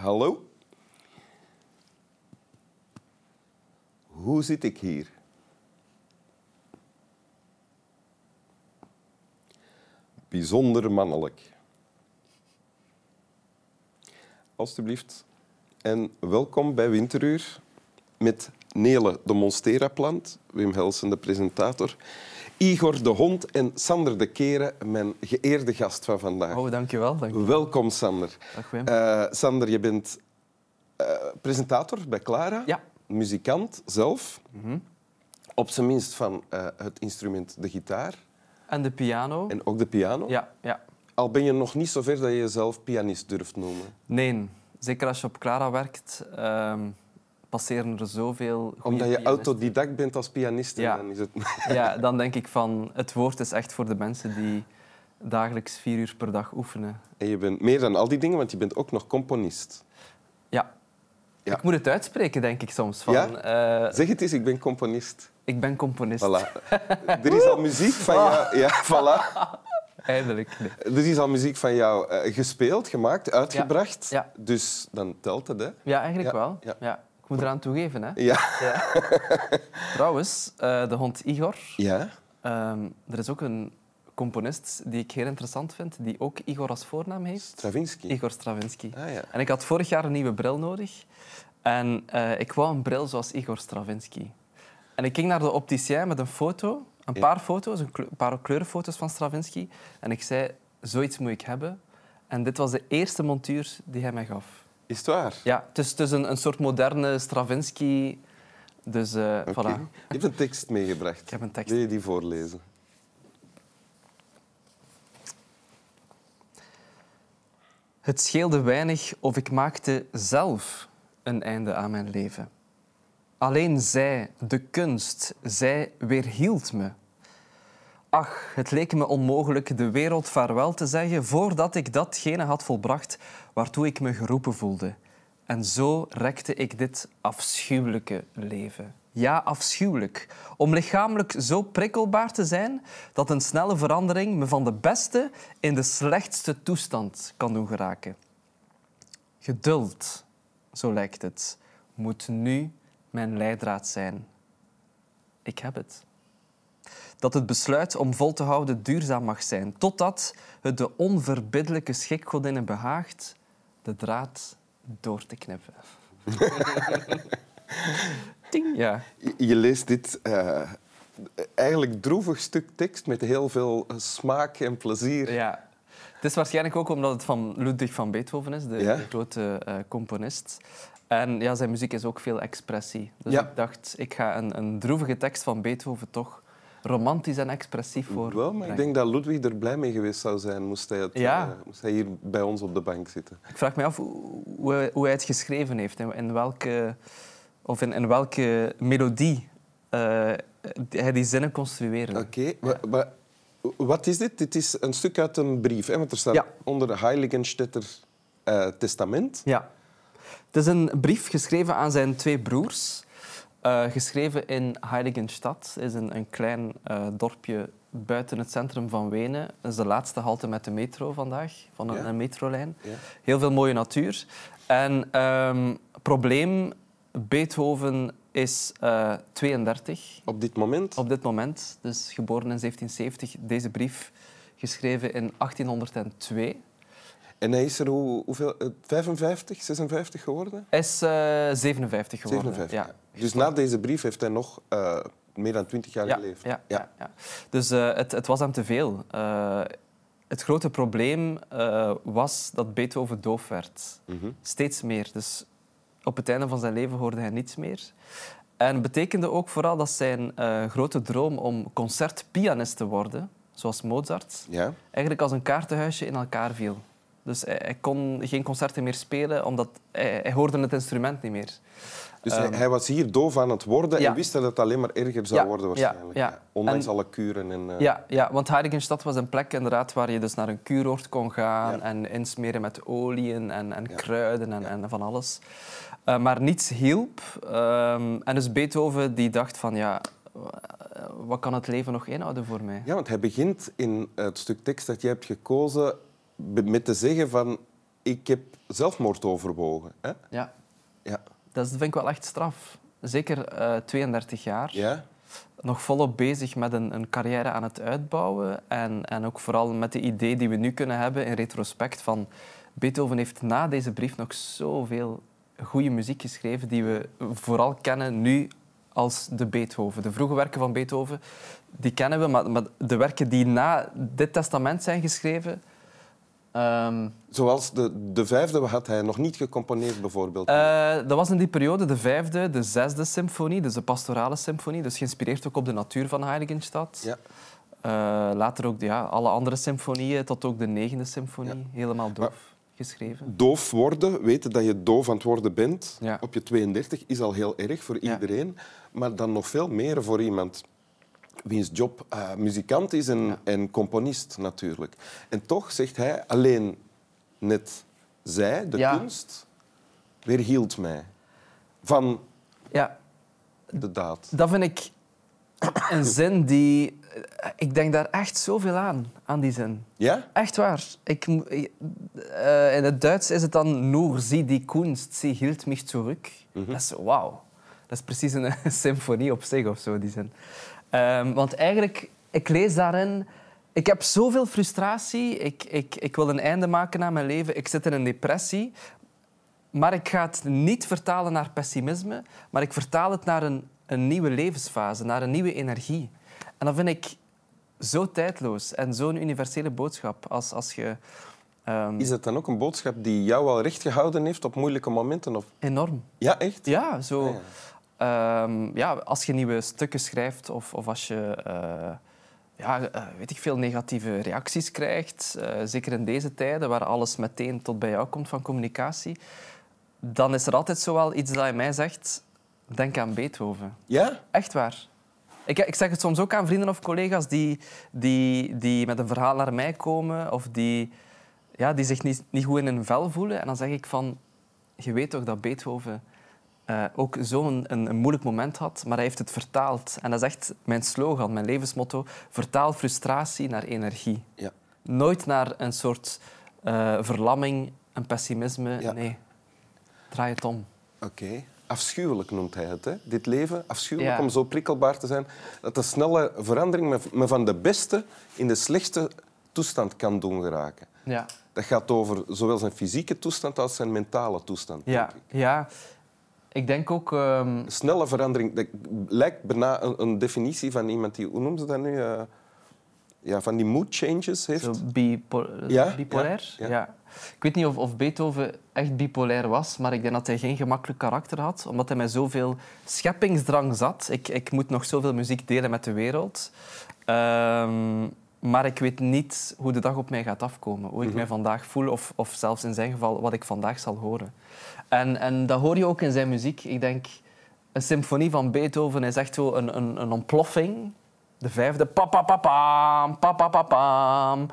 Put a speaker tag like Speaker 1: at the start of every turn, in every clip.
Speaker 1: Hallo? Hoe zit ik hier? Bijzonder mannelijk. Alsjeblieft. En welkom bij Winteruur met Nele de Monstera-plant, Wim Helsen de presentator, Igor de Hond en Sander de Keren, mijn geëerde gast van vandaag.
Speaker 2: Oh, dankjewel. dankjewel.
Speaker 1: Welkom, Sander.
Speaker 2: Dag Wim.
Speaker 1: Eh, Sander, je bent eh, presentator bij Clara,
Speaker 2: Ja.
Speaker 1: muzikant zelf, op zijn minst van eh, het instrument de gitaar
Speaker 2: En de piano?
Speaker 1: en ook de piano.
Speaker 2: Ja, ja.
Speaker 1: Al ben je nog niet zo ver dat je jezelf pianist durft noemen.
Speaker 2: Nee, zeker als je op Clara werkt, ehm, passeren er zoveel goede
Speaker 1: Omdat je
Speaker 2: pianisten.
Speaker 1: autodidact bent als pianist.
Speaker 2: Ja.
Speaker 1: Dan, is het...
Speaker 2: Ja, dan denk ik van, het woord is echt voor de mensen die dagelijks vier uur per dag oefenen.
Speaker 1: en je bent meer dan al die dingen, want je bent ook nog componist.
Speaker 2: Ja.
Speaker 1: Ja.
Speaker 2: Ik moet het uitspreken, denk ik soms. Van,
Speaker 1: Ja?
Speaker 2: eh,
Speaker 1: Zeg het eens, ik ben componist.
Speaker 2: ik ben componist.
Speaker 1: Voilà. er is al muziek van jou... Ja, voilà.
Speaker 2: Eindelijk. Nee.
Speaker 1: Er is al muziek van jou gespeeld, gemaakt, uitgebracht.
Speaker 2: Ja.
Speaker 1: Dus dan telt het, hè?
Speaker 2: Ja, eigenlijk wel.
Speaker 1: ja.
Speaker 2: Moet eraan toegeven. Hè.
Speaker 1: Ja.
Speaker 2: Ja. Trouwens, eh, de hond Igor,
Speaker 1: Ja?
Speaker 2: Ehm, er is ook een componist die ik heel interessant vind, die ook Igor als voornaam heeft.
Speaker 1: Stravinsky.
Speaker 2: Igor Stravinsky.
Speaker 1: Ah, ja.
Speaker 2: En ik had vorig jaar een nieuwe bril nodig. En eh, ik wou een bril zoals Igor Stravinsky. En ik ging naar de opticien met een foto, een
Speaker 1: Ja.
Speaker 2: paar foto's, een, kleur- een paar kleurenfoto's van Stravinsky. En ik zei, zoiets moet ik hebben. En dit was de eerste montuur die hij mij gaf.
Speaker 1: Is het waar?
Speaker 2: Ja, het is, het is een, een soort moderne Stravinsky. Dus
Speaker 1: Oké.
Speaker 2: voilà.
Speaker 1: Je hebt een tekst meegebracht.
Speaker 2: Ik heb een tekst.
Speaker 1: Wil je die voorlezen?
Speaker 2: Het scheelde weinig of ik maakte zelf een einde aan mijn leven. Alleen zij, de kunst, zij weerhield me. Ach, het leek me onmogelijk de wereld vaarwel te zeggen voordat ik datgene had volbracht waartoe ik me geroepen voelde. En zo rekte ik dit afschuwelijke leven. Ja, afschuwelijk. Om lichamelijk zo prikkelbaar te zijn dat een snelle verandering me van de beste in de slechtste toestand kan doen geraken. Geduld, zo lijkt het, moet nu mijn leidraad zijn. Ik heb het. Dat het besluit om vol te houden duurzaam mag zijn, totdat het de onverbiddelijke schikgodinnen behaagt de draad door te knippen. Ding. Ja.
Speaker 1: Je, je leest dit eh, eigenlijk droevig stuk tekst met heel veel smaak en plezier.
Speaker 2: ja. Het is waarschijnlijk ook omdat het van Ludwig van Beethoven is, de,
Speaker 1: Ja.
Speaker 2: de grote eh, componist. En ja, zijn muziek is ook veel expressie. Dus
Speaker 1: Ja.
Speaker 2: ik dacht, ik ga een, een droevige tekst van Beethoven toch romantisch en expressief voor.
Speaker 1: Wel, maar ik denk dat Ludwig er blij mee geweest zou zijn moest hij, het,
Speaker 2: Ja.
Speaker 1: eh, moest hij hier bij ons op de bank zitten.
Speaker 2: Ik vraag me af hoe, hoe hij- hoe hij het geschreven heeft. In, in welke, of in, in welke melodie eh, hij die zinnen construeert.
Speaker 1: Oké, wa- wa- wat is dit? Dit is een stuk uit een brief, hè? want er staat
Speaker 2: Ja.
Speaker 1: onder Heiligenstädter eh, testament.
Speaker 2: Ja. Het is een brief geschreven aan zijn twee broers. Eh, geschreven in Heiligenstadt. Is een, een klein eh, dorpje buiten het centrum van Wenen. Dat is de laatste halte met de metro vandaag, van een,
Speaker 1: Ja.
Speaker 2: een metrolijn.
Speaker 1: Ja.
Speaker 2: Heel veel mooie natuur. En ehm, probleem, Beethoven is eh 32
Speaker 1: Op dit moment.
Speaker 2: op dit moment. Dus geboren in 1770. Deze brief geschreven in 1802.
Speaker 1: En hij is er hoe, hoeveel, eh, 55, 56 geworden?
Speaker 2: Hij is eh 57 geworden.
Speaker 1: 57.
Speaker 2: Ja.
Speaker 1: ja. Dus na deze brief heeft hij nog eh, meer dan 20 jaar
Speaker 2: Ja,
Speaker 1: geleefd.
Speaker 2: ja, ja. ja. Dus eh, het, het was hem te veel. Eh, het grote probleem eh, was dat Beethoven doof werd.
Speaker 1: Mhm.
Speaker 2: Steeds meer. Dus op het einde van zijn leven hoorde hij niets meer. En het betekende ook vooral dat zijn eh, grote droom om concertpianist te worden, zoals Mozart,
Speaker 1: Ja.
Speaker 2: eigenlijk als een kaartenhuisje in elkaar viel. Dus hij, hij kon geen concerten meer spelen, omdat hij, hij hoorde het instrument niet meer.
Speaker 1: Dus hij, hij was hier doof aan het worden
Speaker 2: Ehm, ja.
Speaker 1: en wist dat het alleen maar erger zou
Speaker 2: Ja,
Speaker 1: worden waarschijnlijk.
Speaker 2: ja.
Speaker 1: Ondanks
Speaker 2: En-
Speaker 1: alle kuren. En, eh,
Speaker 2: Ja, ja, want Heiligenstadt was een plek inderdaad waar je dus naar een kuuroord kon gaan en insmeren met oliën en, en kruiden en, en van alles. Eh, maar niets hielp. Ehm, en dus Beethoven die dacht van ja, eh, wat kan het leven nog inhouden voor mij?
Speaker 1: Ja, want hij begint in het stuk tekst dat je hebt gekozen met te zeggen van ik heb zelfmoord overwogen. Hè?
Speaker 2: Ja,
Speaker 1: Ja.
Speaker 2: dat vind ik wel echt straf. Zeker eh 32 jaar.
Speaker 1: ja?
Speaker 2: Nog volop bezig met een, een carrière aan het uitbouwen. En, en ook vooral met de idee die we nu kunnen hebben in retrospect van... Beethoven heeft na deze brief nog zoveel goede muziek geschreven die we vooral kennen nu als de Beethoven. De vroege werken van Beethoven, die kennen we, maar, maar de werken die na dit testament zijn geschreven... ehm,
Speaker 1: Zoals de, de vijfde had hij nog niet gecomponeerd, bijvoorbeeld.
Speaker 2: Eh, dat was in die periode de vijfde, de zesde symfonie, dus de pastorale symfonie. Dus geïnspireerd ook op de natuur van Heiligenstadt.
Speaker 1: ja.
Speaker 2: Eh, later ook ja, alle andere symfonieën, tot ook de negende symfonie, helemaal doof geschreven.
Speaker 1: Doof worden, weten dat je doof aan het worden bent,
Speaker 2: Ja.
Speaker 1: op je 32, is al heel erg voor iedereen. Maar dan nog veel meer voor iemand wiens job eh, muzikant is en,
Speaker 2: Ja.
Speaker 1: en componist natuurlijk. En toch zegt hij, alleen net zij, de
Speaker 2: Ja.
Speaker 1: kunst, weerhield mij van
Speaker 2: Ja,
Speaker 1: de daad.
Speaker 2: dat vind ik een zin die... Ik denk daar echt zoveel aan, aan die zin.
Speaker 1: Ja?
Speaker 2: Echt waar. Ik, eh, in het Duits is het dan nur sie die Kunst, sie hield mich zurück. Dat is wauw. Dat is precies een, symfonie op zich of zo, die zin. Ehm, want eigenlijk, ik lees daarin... Ik heb zoveel frustratie. Ik, ik, ik wil een einde maken aan mijn leven. Ik zit in een depressie. Maar ik ga het niet vertalen naar pessimisme, maar ik vertaal het naar een, een nieuwe levensfase, naar een nieuwe energie. En dat vind ik zo tijdloos en zo'n universele boodschap. Als, als je... ehm,
Speaker 1: Is het dan ook een boodschap die jou al recht gehouden heeft op moeilijke momenten? Of...
Speaker 2: Enorm.
Speaker 1: Ja, echt?
Speaker 2: Ja, zo...
Speaker 1: Ah,
Speaker 2: Ehm, ja, als je nieuwe stukken schrijft of, of als je eh, ja, eh, weet ik veel, negatieve reacties krijgt, eh, zeker in deze tijden waar alles meteen tot bij jou komt van communicatie, dan is er altijd zo wel iets dat in mij zegt, denk aan Beethoven.
Speaker 1: Ja?
Speaker 2: Echt waar. Ik, ik zeg het soms ook aan vrienden of collega's die, die, die met een verhaal naar mij komen of die, ja, die zich niet, niet goed in hun vel voelen. En dan zeg ik van, je weet toch dat Beethoven eh, ook zo'n een, een moeilijk moment had, maar hij heeft het vertaald. En dat is echt mijn slogan, mijn levensmotto. Vertaal frustratie naar energie.
Speaker 1: Ja.
Speaker 2: Nooit naar een soort eh, verlamming, een pessimisme.
Speaker 1: Ja.
Speaker 2: Nee, draai het om.
Speaker 1: Oké. Afschuwelijk noemt hij het, hè? dit leven. Afschuwelijk
Speaker 2: Ja.
Speaker 1: om zo prikkelbaar te zijn. Dat de snelle verandering me- me van de beste in de slechtste toestand kan doen geraken.
Speaker 2: Ja.
Speaker 1: Dat gaat over zowel zijn fysieke toestand als zijn mentale toestand.
Speaker 2: Ja,
Speaker 1: denk ik.
Speaker 2: ja. Ik denk ook... ehm,
Speaker 1: snelle verandering dat lijkt bijna een, een definitie van iemand die, hoe noemen ze dat nu? Eh, ja, van die mood changes heeft.
Speaker 2: Zo bipo-
Speaker 1: Ja,
Speaker 2: bipolair?
Speaker 1: ja,
Speaker 2: Ja,
Speaker 1: ja.
Speaker 2: Ik weet niet of, of Beethoven echt bipolair was, maar ik denk dat hij geen gemakkelijk karakter had, omdat hij met zoveel scheppingsdrang zat. Ik, ik moet nog zoveel muziek delen met de wereld. Ehm, maar ik weet niet hoe de dag op mij gaat afkomen. Hoe ik mij vandaag voel, of, of zelfs in zijn geval wat ik vandaag zal horen. En, en dat hoor je ook in zijn muziek. Ik denk, een symfonie van Beethoven is echt zo een, een, een ontploffing. De vijfde, pa pa pa pam, pa pa pa pam.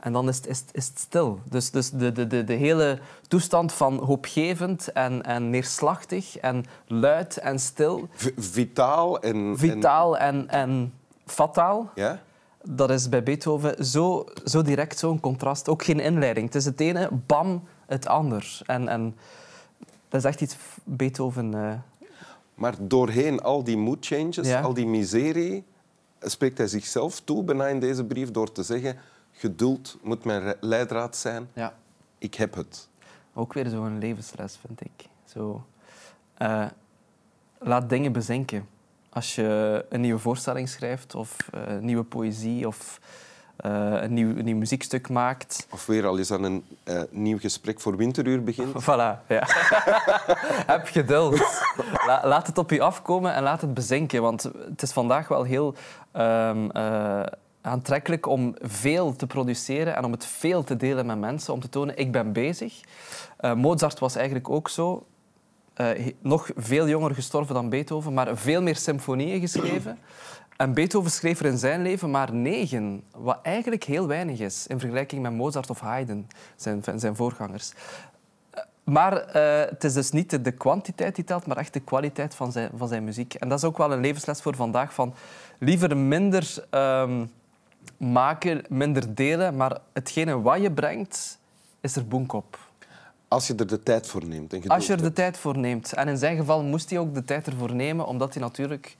Speaker 2: En dan is het, is, is het stil. Dus, dus de, de, de, de hele toestand van hoopgevend en, en neerslachtig en luid en stil,
Speaker 1: V- vitaal en... en-
Speaker 2: vitaal en, en fataal,
Speaker 1: ja?
Speaker 2: dat is bij Beethoven zo, zo direct, zo'n contrast. Ook geen inleiding. Het is het ene, bam, het ander. En, en dat is echt iets Beethoven... eh,
Speaker 1: Maar doorheen al die mood changes,
Speaker 2: Ja.
Speaker 1: al die miserie, spreekt hij zichzelf toe bijna in deze brief door te zeggen geduld moet mijn leidraad zijn.
Speaker 2: ja.
Speaker 1: Ik heb het.
Speaker 2: Ook weer zo'n levensles, vind ik. Zo, eh, laat dingen bezinken. Als je een nieuwe voorstelling schrijft, of eh, nieuwe poëzie, of een, nieuw, een nieuw muziekstuk maakt.
Speaker 1: Of weer al eens aan een eh, nieuw gesprek voor winteruur begint.
Speaker 2: Voilà, ja. Heb geduld. La- laat het op je afkomen en laat het bezinken. Want het is vandaag wel heel ehm, eh, aantrekkelijk om veel te produceren en om het veel te delen met mensen. Om te tonen, ik ben bezig. Eh, Mozart was eigenlijk ook zo. Eh, nog veel jonger gestorven dan Beethoven, maar veel meer symfonieën geschreven. En Beethoven schreef er in zijn leven maar negen, wat eigenlijk heel weinig is in vergelijking met Mozart of Haydn, zijn, zijn voorgangers. Maar eh, het is dus niet de, kwantiteit die telt, maar echt de kwaliteit van zijn, van zijn muziek. En dat is ook wel een levensles voor vandaag. Van liever minder ehm, maken, minder delen, maar hetgene wat je brengt, is er boek op.
Speaker 1: Als je er de tijd voor neemt. En
Speaker 2: Als je er de tijd voor neemt. En in zijn geval moest hij ook de tijd ervoor nemen, omdat hij natuurlijk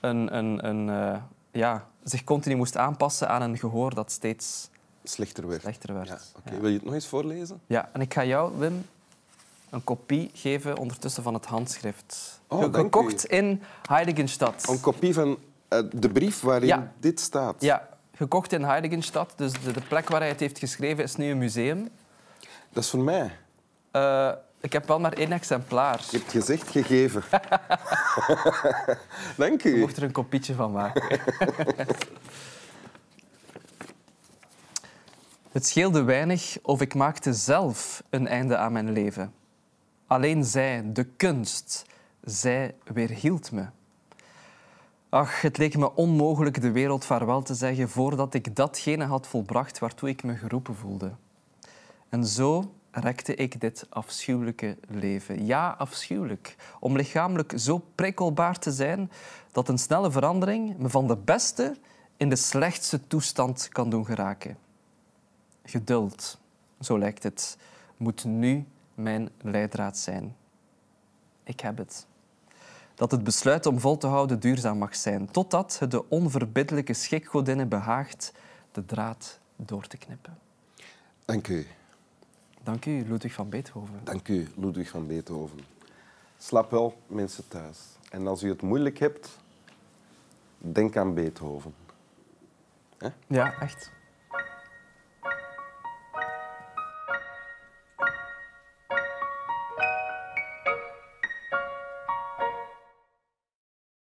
Speaker 2: een, een, een, eh, ja, zich continu moest aanpassen aan een gehoor dat steeds
Speaker 1: Slechter werd.
Speaker 2: slechter werd.
Speaker 1: Ja. Wil je het nog eens voorlezen?
Speaker 2: Ja, en ik ga jou, Wim, een kopie geven ondertussen van het handschrift.
Speaker 1: Oh,
Speaker 2: Gekocht in Heiligenstadt.
Speaker 1: Een kopie van eh, de brief waarin
Speaker 2: Ja.
Speaker 1: dit staat.
Speaker 2: Ja, gekocht in Heiligenstadt. Dus de, de plek waar hij het heeft geschreven is nu een museum.
Speaker 1: Dat is voor mij.
Speaker 2: Eh, ik heb wel maar één exemplaar.
Speaker 1: Je hebt gezegd gegeven. Dank
Speaker 2: Je
Speaker 1: u.
Speaker 2: mocht er een kopietje van maken. Het scheelde weinig of ik maakte zelf een einde aan mijn leven. Alleen zij, de kunst, zij weerhield me. Ach, het leek me onmogelijk de wereld vaarwel te zeggen voordat ik datgene had volbracht waartoe ik me geroepen voelde. En zo rekte ik dit afschuwelijke leven. Ja, afschuwelijk. Om lichamelijk zo prikkelbaar te zijn dat een snelle verandering me van de beste in de slechtste toestand kan doen geraken. Geduld, zo lijkt het, moet nu mijn leidraad zijn. Ik heb het. Dat het besluit om vol te houden duurzaam mag zijn, totdat het de onverbiddelijke schikgodinnen behaagt de draad door te knippen.
Speaker 1: Dank u.
Speaker 2: Dank u, Ludwig van Beethoven.
Speaker 1: Dank u, Ludwig van Beethoven. Slaap wel, mensen thuis. En als u het moeilijk hebt, denk aan Beethoven.
Speaker 2: Ja, echt.